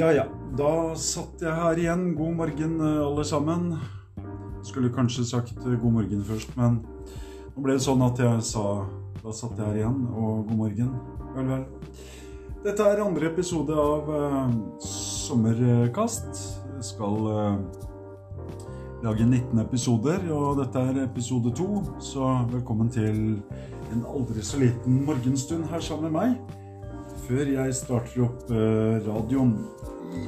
Ja ja, da satt jeg her igjen. God morgen, eh, alle sammen. Skulle kanskje sagt eh, god morgen først, men nå ble det sånn at jeg sa da satt jeg her igjen, og god morgen. Vel, vel. Dette er andre episode av uh, Sommerkast. Jeg skal uh, lage 19 episoder, og dette er episode 2, Så velkommen til en aldri så liten morgenstund her sammen med meg. Før jeg starter opp eh, radioen i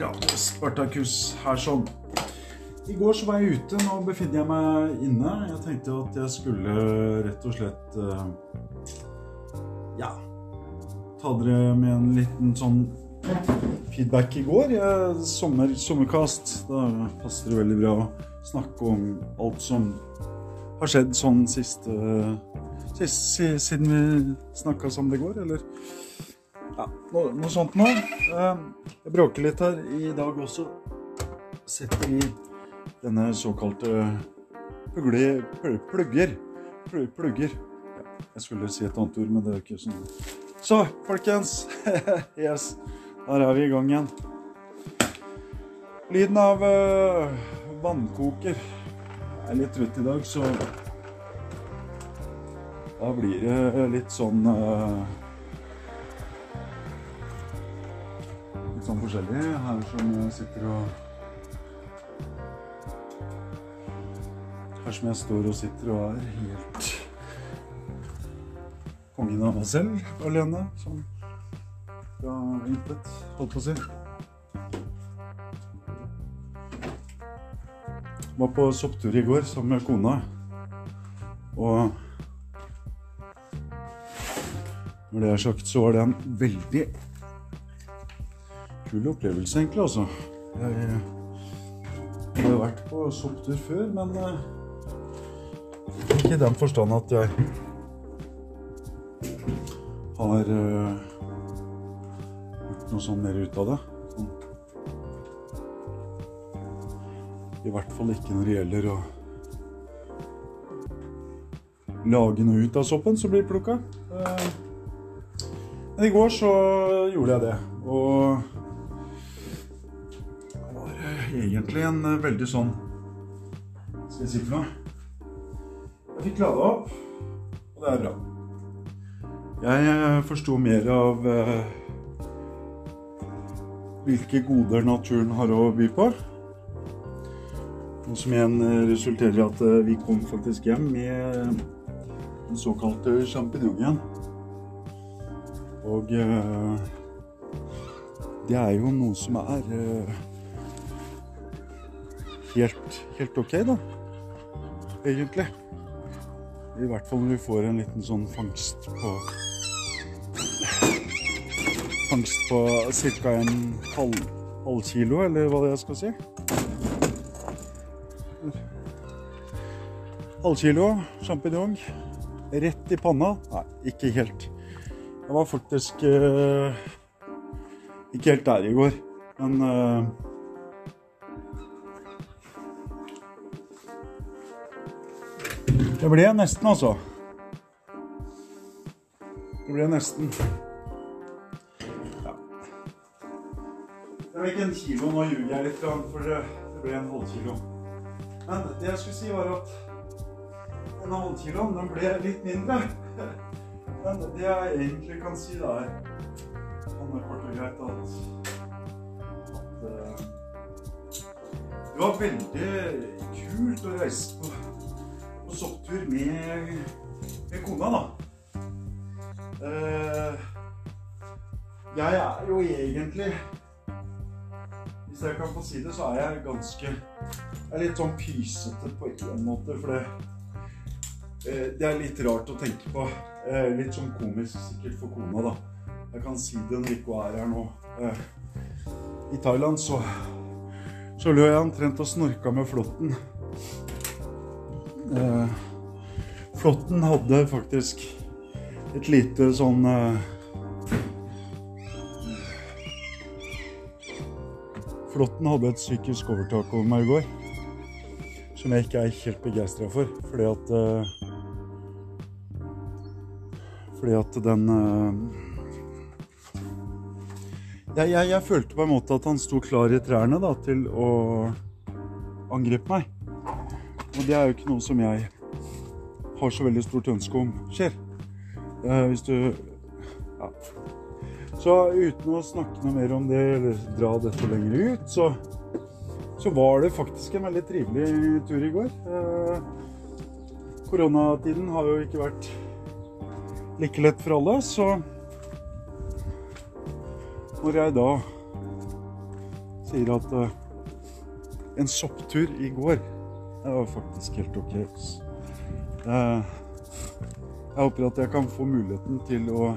Radio Spartakus her sånn. I går så var jeg ute, nå befinner jeg meg inne. Jeg tenkte at jeg skulle rett og slett eh, Ja Ta dere med en liten sånn feedback i går. Jeg, sommer, sommerkast. Da passer det veldig bra å snakke om alt som har skjedd sånn siste, siste si- Siden vi snakka sammen det går, eller ja, noe, noe sånt nå. Eh, Jeg bråker litt her i dag også. Setter i denne såkalte pugle, plugger. Plugger. Jeg skulle si et annet ord, men det er ikke sånn. Så, folkens. yes. Der er vi i gang igjen. Lyden av eh, vannkoker. Jeg er litt trøtt i dag, så da blir det litt sånn eh, Litt sånn forskjellig her som jeg sitter og Her som jeg står og sitter og er helt kongen av meg selv alene. Sånn fra intet, holdt på å si. Var på sopptur i går sammen med kona. Og når det er sagt, så var det en veldig kul opplevelse, egentlig, altså. Jeg, jeg har vært på sopptur før, men eh, ikke i den forstand at jeg har eh, gjort noe sånn mer ut av det. Sånn. I hvert fall ikke når det gjelder å lage noe ut av soppen som blir plukka. Men i går så gjorde jeg det. Og det var eh, egentlig en eh, veldig sånn skal jeg si for noe? Jeg fikk lada opp, og det er bra. Jeg eh, forsto mer av eh, hvilke goder naturen har å by på. Noe som igjen resulterer i at vi kom faktisk hjem med den såkalte sjampinjongen. Og eh, det er jo noe som er eh, helt, helt ok, da. Egentlig. I hvert fall når vi får en liten sånn fangst på Fangst på ca. en halv, halv kilo, eller hva jeg skal si. Halv kilo sjampinjong. Rett i panna. Nei, ikke helt. Jeg var faktisk eh, ikke helt der i går, men eh, Det ble nesten, altså. Det ble nesten. Ja. Det ble ikke en kilo, nå ljuger jeg litt, for det ble en halvkilo. Men det jeg skulle si, var at denne halvkiloen, den ble litt mindre. Men det jeg egentlig kan si, da, er sånn kort og greit at, at eh, Det var veldig kult å reise på, på sopptur med, med kona, da. Eh, jeg er jo egentlig Hvis jeg kan få si det, så er jeg ganske Jeg er litt sånn pysete på en måte, for det Eh, Det er litt rart å tenke på. Eh, Litt sånn komisk sikkert for kona, da. Jeg kan si det når Nico er her nå. Eh, I Thailand så, så lå jeg omtrent og snorka med flåtten. Eh, Flåtten hadde faktisk et lite sånn eh, Flåtten hadde et psykisk overtak over meg i går som jeg ikke er helt begeistra for. Fordi at eh, Fordi at den eh, jeg, jeg, jeg, følte på en måte at han sto klar i trærne da, til å angripe meg. Og det er jo ikke noe som jeg har så veldig stort ønske om skjer. Eh, hvis du Ja. Så uten å snakke noe mer om det, eller dra dette lenger ut, så, så var det faktisk en veldig trivelig tur i går. Eh, koronatiden har jo ikke vært like lett for alle, så når jeg da sier at uh, en sopptur i går det var faktisk helt ok. Uh, jeg håper at jeg kan få muligheten til å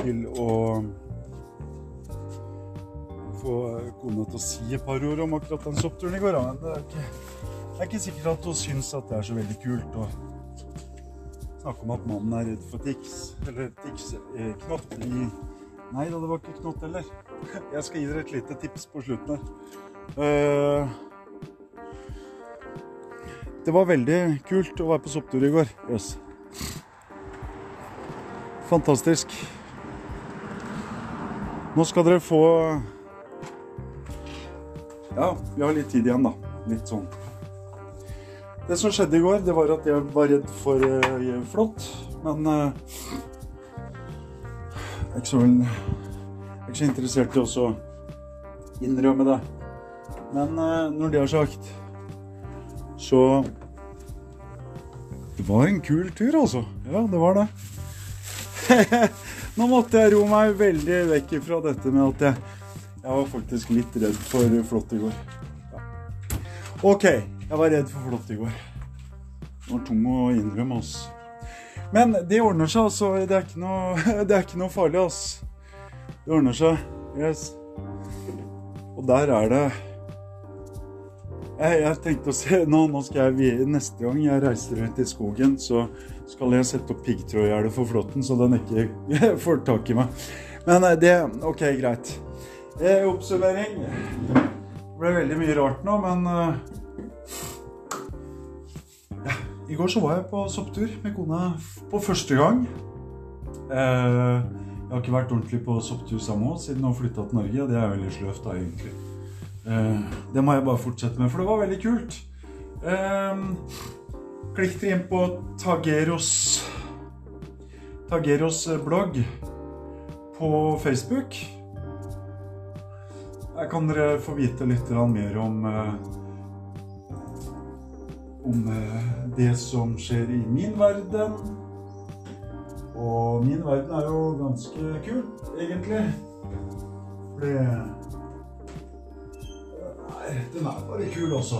til å få kona til å si et par ord om akkurat den soppturen i går. Men det er ikke, det er ikke sikkert at hun syns at det er så veldig kult å snakke om at mannen er redd for tics. Eller tics-knott eh, i Nei da, det var ikke knott heller. Jeg skal gi dere et lite tips på slutten her. Uh, det var veldig kult å være på sopptur i går. Yes. Fantastisk. Nå skal dere få Ja, vi har litt tid igjen, da. Litt sånn. Det som skjedde i går, det var at jeg var redd for uh, flått. Men uh, jeg er ikke så, jeg er ikke så interessert i å innrømme det. Men uh, når det er sagt, så Det var en kul tur, altså. Ja, det var det. Nå måtte jeg ro meg veldig vekk fra dette med at jeg, jeg var faktisk litt redd for flått i går. Ja. OK, jeg var redd for flått i går. Det var tung å innrømme, altså. Men det ordner seg, altså. Det er ikke noe, er ikke noe farlig, ass. Det ordner seg. Yes. Og der er det jeg, jeg, tenkte å se nå, nå skal jeg Neste gang jeg reiser rundt i skogen, så skal jeg sette opp piggtrådgjerdet for flåtten, så den ikke får tak i meg. Men eh, det OK, greit. Eh, oppsummering. Det ble veldig mye rart nå, men eh, I går så var jeg på sopptur med kona på første gang. Eh, jeg har ikke vært ordentlig på sopptur sammen henne siden hun flytta til Norge. og Det er veldig sløvt, da, egentlig. Eh, det må jeg bare fortsette med, for det var veldig kult. Eh, klikk dere inn på Tageros Tageros blogg på Facebook. Her kan dere få vite litt mer om om det som skjer i min verden. Og min verden er jo ganske kul, egentlig. For det den er bare kul også.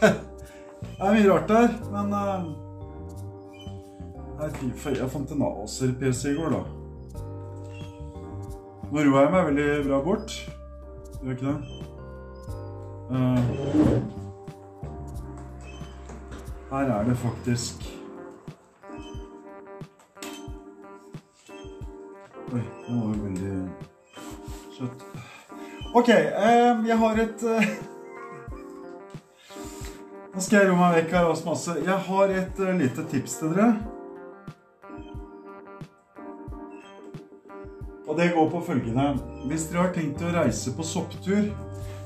det er mye rart der, men Nei, fy, Jeg fant en Acer-PC i går, da. Nå roer jeg meg veldig bra bort. Gjør ikke det? Uh, her er det faktisk Oi, det var jo veldig søtt. OK, ehm, jeg har et eh, Nå skal jeg roe meg vekk her masse. Jeg har et lite tips til dere. Og det går på følgende. Hvis dere har tenkt å reise på sopptur,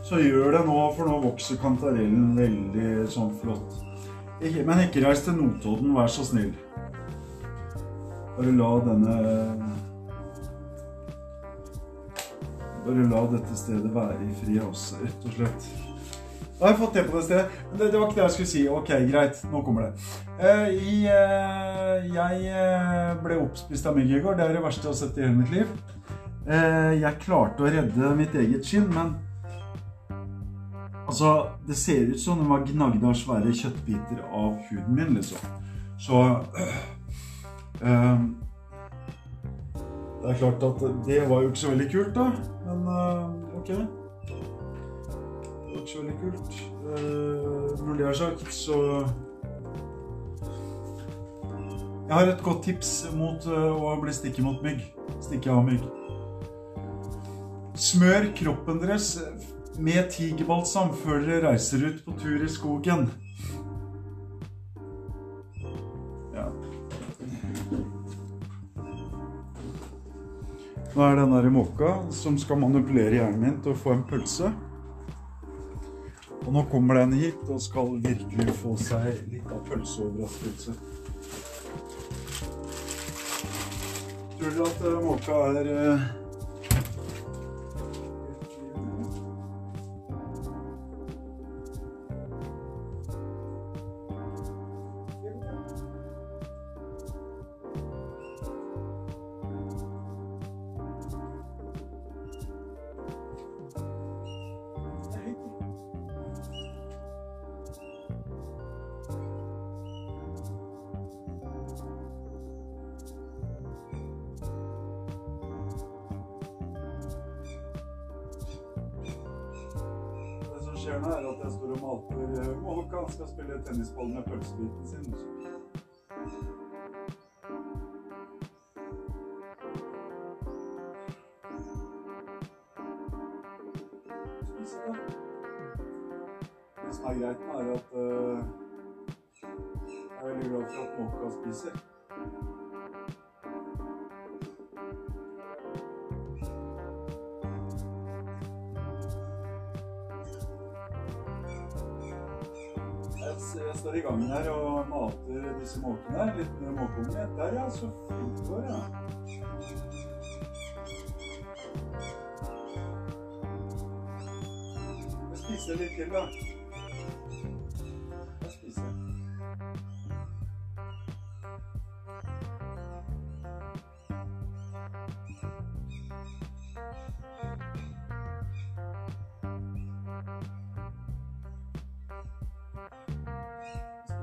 så gjør det nå, for nå vokser kantarellen veldig sånn flott. Men ikke reis til Notodden, vær så snill. Bare la denne bare la dette stedet være i fred også, rett og slett. Da har jeg fått det på det stedet. Det, det, var ikke det jeg skulle si. Ok, greit. Nå kommer det. Uh, i, uh, jeg uh, ble oppspist av mygg i går. Det er det verste jeg har sett i hele mitt liv. jeg klarte å redde mitt eget skinn, men Altså, det ser ut som det var gnagd av svære kjøttbiter av huden min, liksom. Så Det er klart at det var jo ikke så veldig kult, da. Men øh, ok. Det var ikke så veldig kult. Uh, når det er sagt, så Jeg har et godt tips mot uh, å bli stikket mot mygg. Stikke av mygg. Smør kroppen deres med tigerbalsam før dere reiser ut på tur i skogen. Nå er den der måka som skal manipulere hjernen min til å få en pølse. Og nå kommer den hit og skal virkelig få seg litt av pølseoverraskelse. Tror dere at eh, måka er skjer nå, er at jeg står og mater Måka skal spille tennisball med pølsebiten sin. Jeg, står i gangen her og mater disse måkene. Litt med måkeunge. Der, ja. Så flink du var, ja. Jeg spiser litt til, da.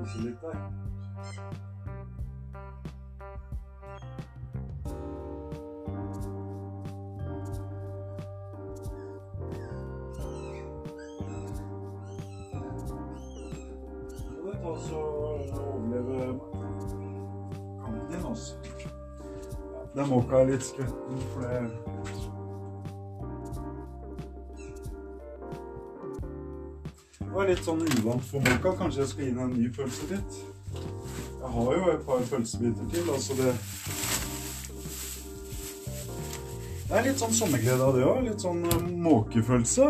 Spiser litt der. Skal du ta var litt sånn uvant for boka. Kanskje jeg skal gi den en ny pølsebit? Jeg har jo et par pølsebiter til, altså det Det er litt sånn sommerglede av det òg. Litt sånn eh, måkefølelse.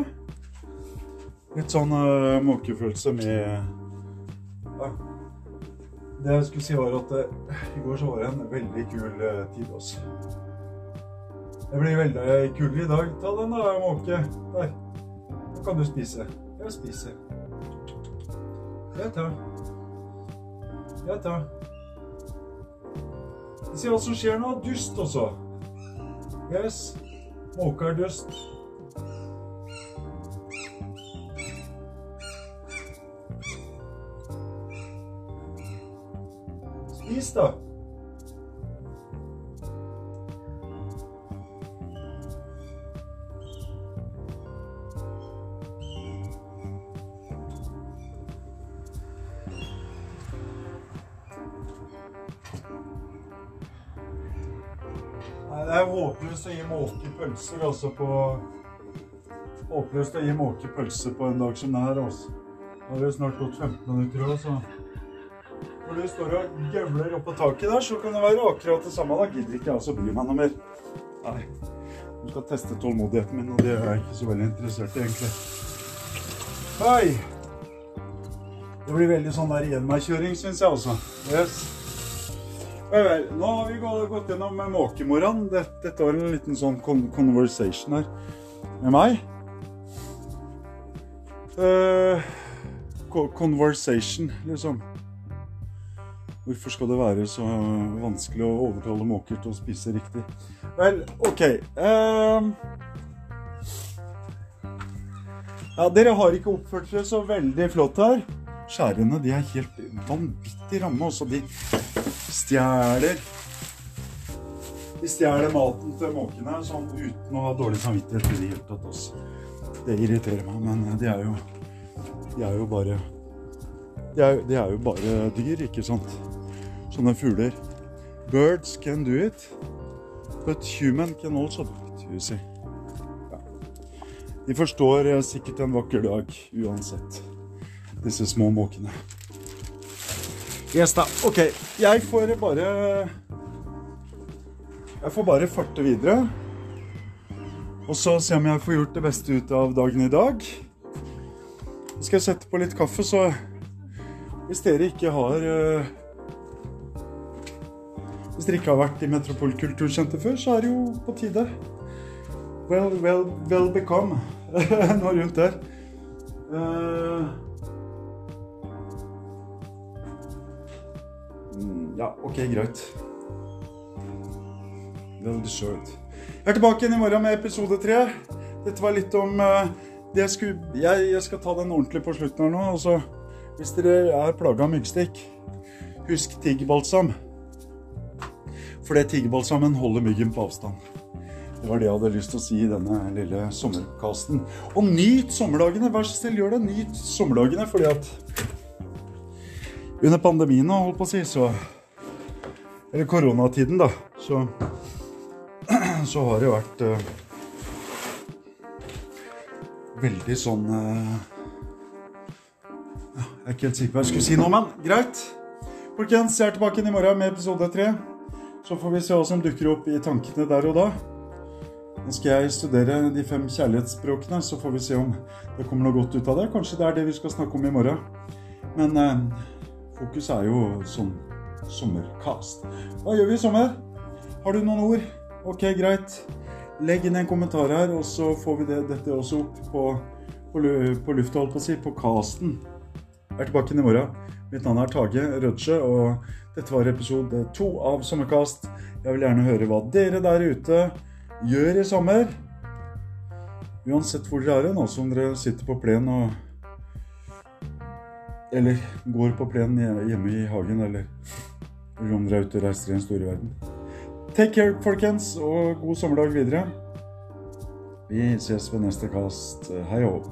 Litt sånn uh, måkefølelse med ja. Det jeg skulle si, var at uh, i går så var det en veldig kul uh, tid også. Det blir veldig kul i dag. Ta den da, måke. Der. Nå kan du spise. Jeg spiser. Jeg tar. Jeg tar. Se hva som skjer nå. Dust også. Yes. Måke er dust. Spis, da. Det er håpløst å gi måke pølser altså på Håpløst å gi måke pølse på en dag som det her, altså. Da har det snart gått 15 minutter òg, så Når du står og gøvler oppå taket der, så kan det være akkurat det samme. Da gidder ikke jeg altså bry meg noe mer. Nei. Du skal teste tålmodigheten min, og det er jeg ikke så veldig interessert i, egentlig. Hei! Det blir veldig sånn der igjen-meg-kjøring, syns jeg også. Yes. Vel, nå har vi gå- gått gjennom med måkemoraen. Dette, dette var en liten sånn con conversation her med meg. Uh, conversation, liksom. Hvorfor skal det være så vanskelig å overtale måker til å spise riktig? Vel, OK. uh, ja, dere har ikke oppført dere så veldig flott her. Skjærene de er helt vanvittig ramme. Også de stjeler De stjeler maten til måkene sånn uten å ha dårlig samvittighet i det hele tatt. Også. Det irriterer meg, men de er jo De er jo bare De er, de er jo bare dyr, ikke sant? Sånne fugler. Birds can do it, but human can also do it, you see. Ja. De forstår eh, sikkert en vakker dag uansett, disse små måkene. Yes da, ok. Jeg får bare Jeg får bare farte videre. Og så se om jeg får gjort det beste ut av dagen i dag. Så skal jeg sette på litt kaffe, så hvis dere ikke har uh, Hvis dere ikke har vært i Metropolkultursenter før, så er det jo på tide. Well, well, well become. Noe rundt der. Uh, ja, OK, greit. Well deserved. Jeg er tilbake igjen i morgen med episode tre. Dette var litt om uh, det jeg skulle jeg, jeg, skal ta den ordentlig på slutten her nå. Altså, hvis dere er plaga av myggstikk, husk tigerbalsam. For det tigerbalsamen holder myggen på avstand. Det var det jeg hadde lyst til å si i denne lille sommerkasten. Og nyt sommerdagene! Vær så snill, gjør det. Nyt sommerdagene, fordi at under pandemien, holdt på å si, så Eller koronatiden, da. Så, så har det vært uh, veldig sånn uh, Jeg er ikke helt sikker på hva jeg skulle si nå, men greit. Folkens, jeg er tilbake inn i morgen med episode tre. Så får vi se hva som dukker opp i tankene der og da. Nå skal jeg studere de fem kjærlighetsspråkene, så får vi se om det kommer noe godt ut av det. Kanskje det er det vi skal snakke om i morgen. Men eh, fokus er jo sånn sommerkast. Hva gjør vi i sommer? Har du noen ord? Ok, greit. Legg inn en kommentar her, og så får vi det, dette også opp på, på, på lufta, holdt på å si, på casten. Jeg er tilbake inn i morgen. Mitt navn er Tage Rødsjø, og dette var episode to av Sommerkast. Jeg vil gjerne høre hva dere der ute gjør i sommer. Uansett hvor dere er også om dere sitter på plenen og Eller går på plenen hjemme i hagen, eller, er ute og reiser i den store verden. Take care, folkens, og god sommerdag videre. Vi ses ved neste kast. Hei og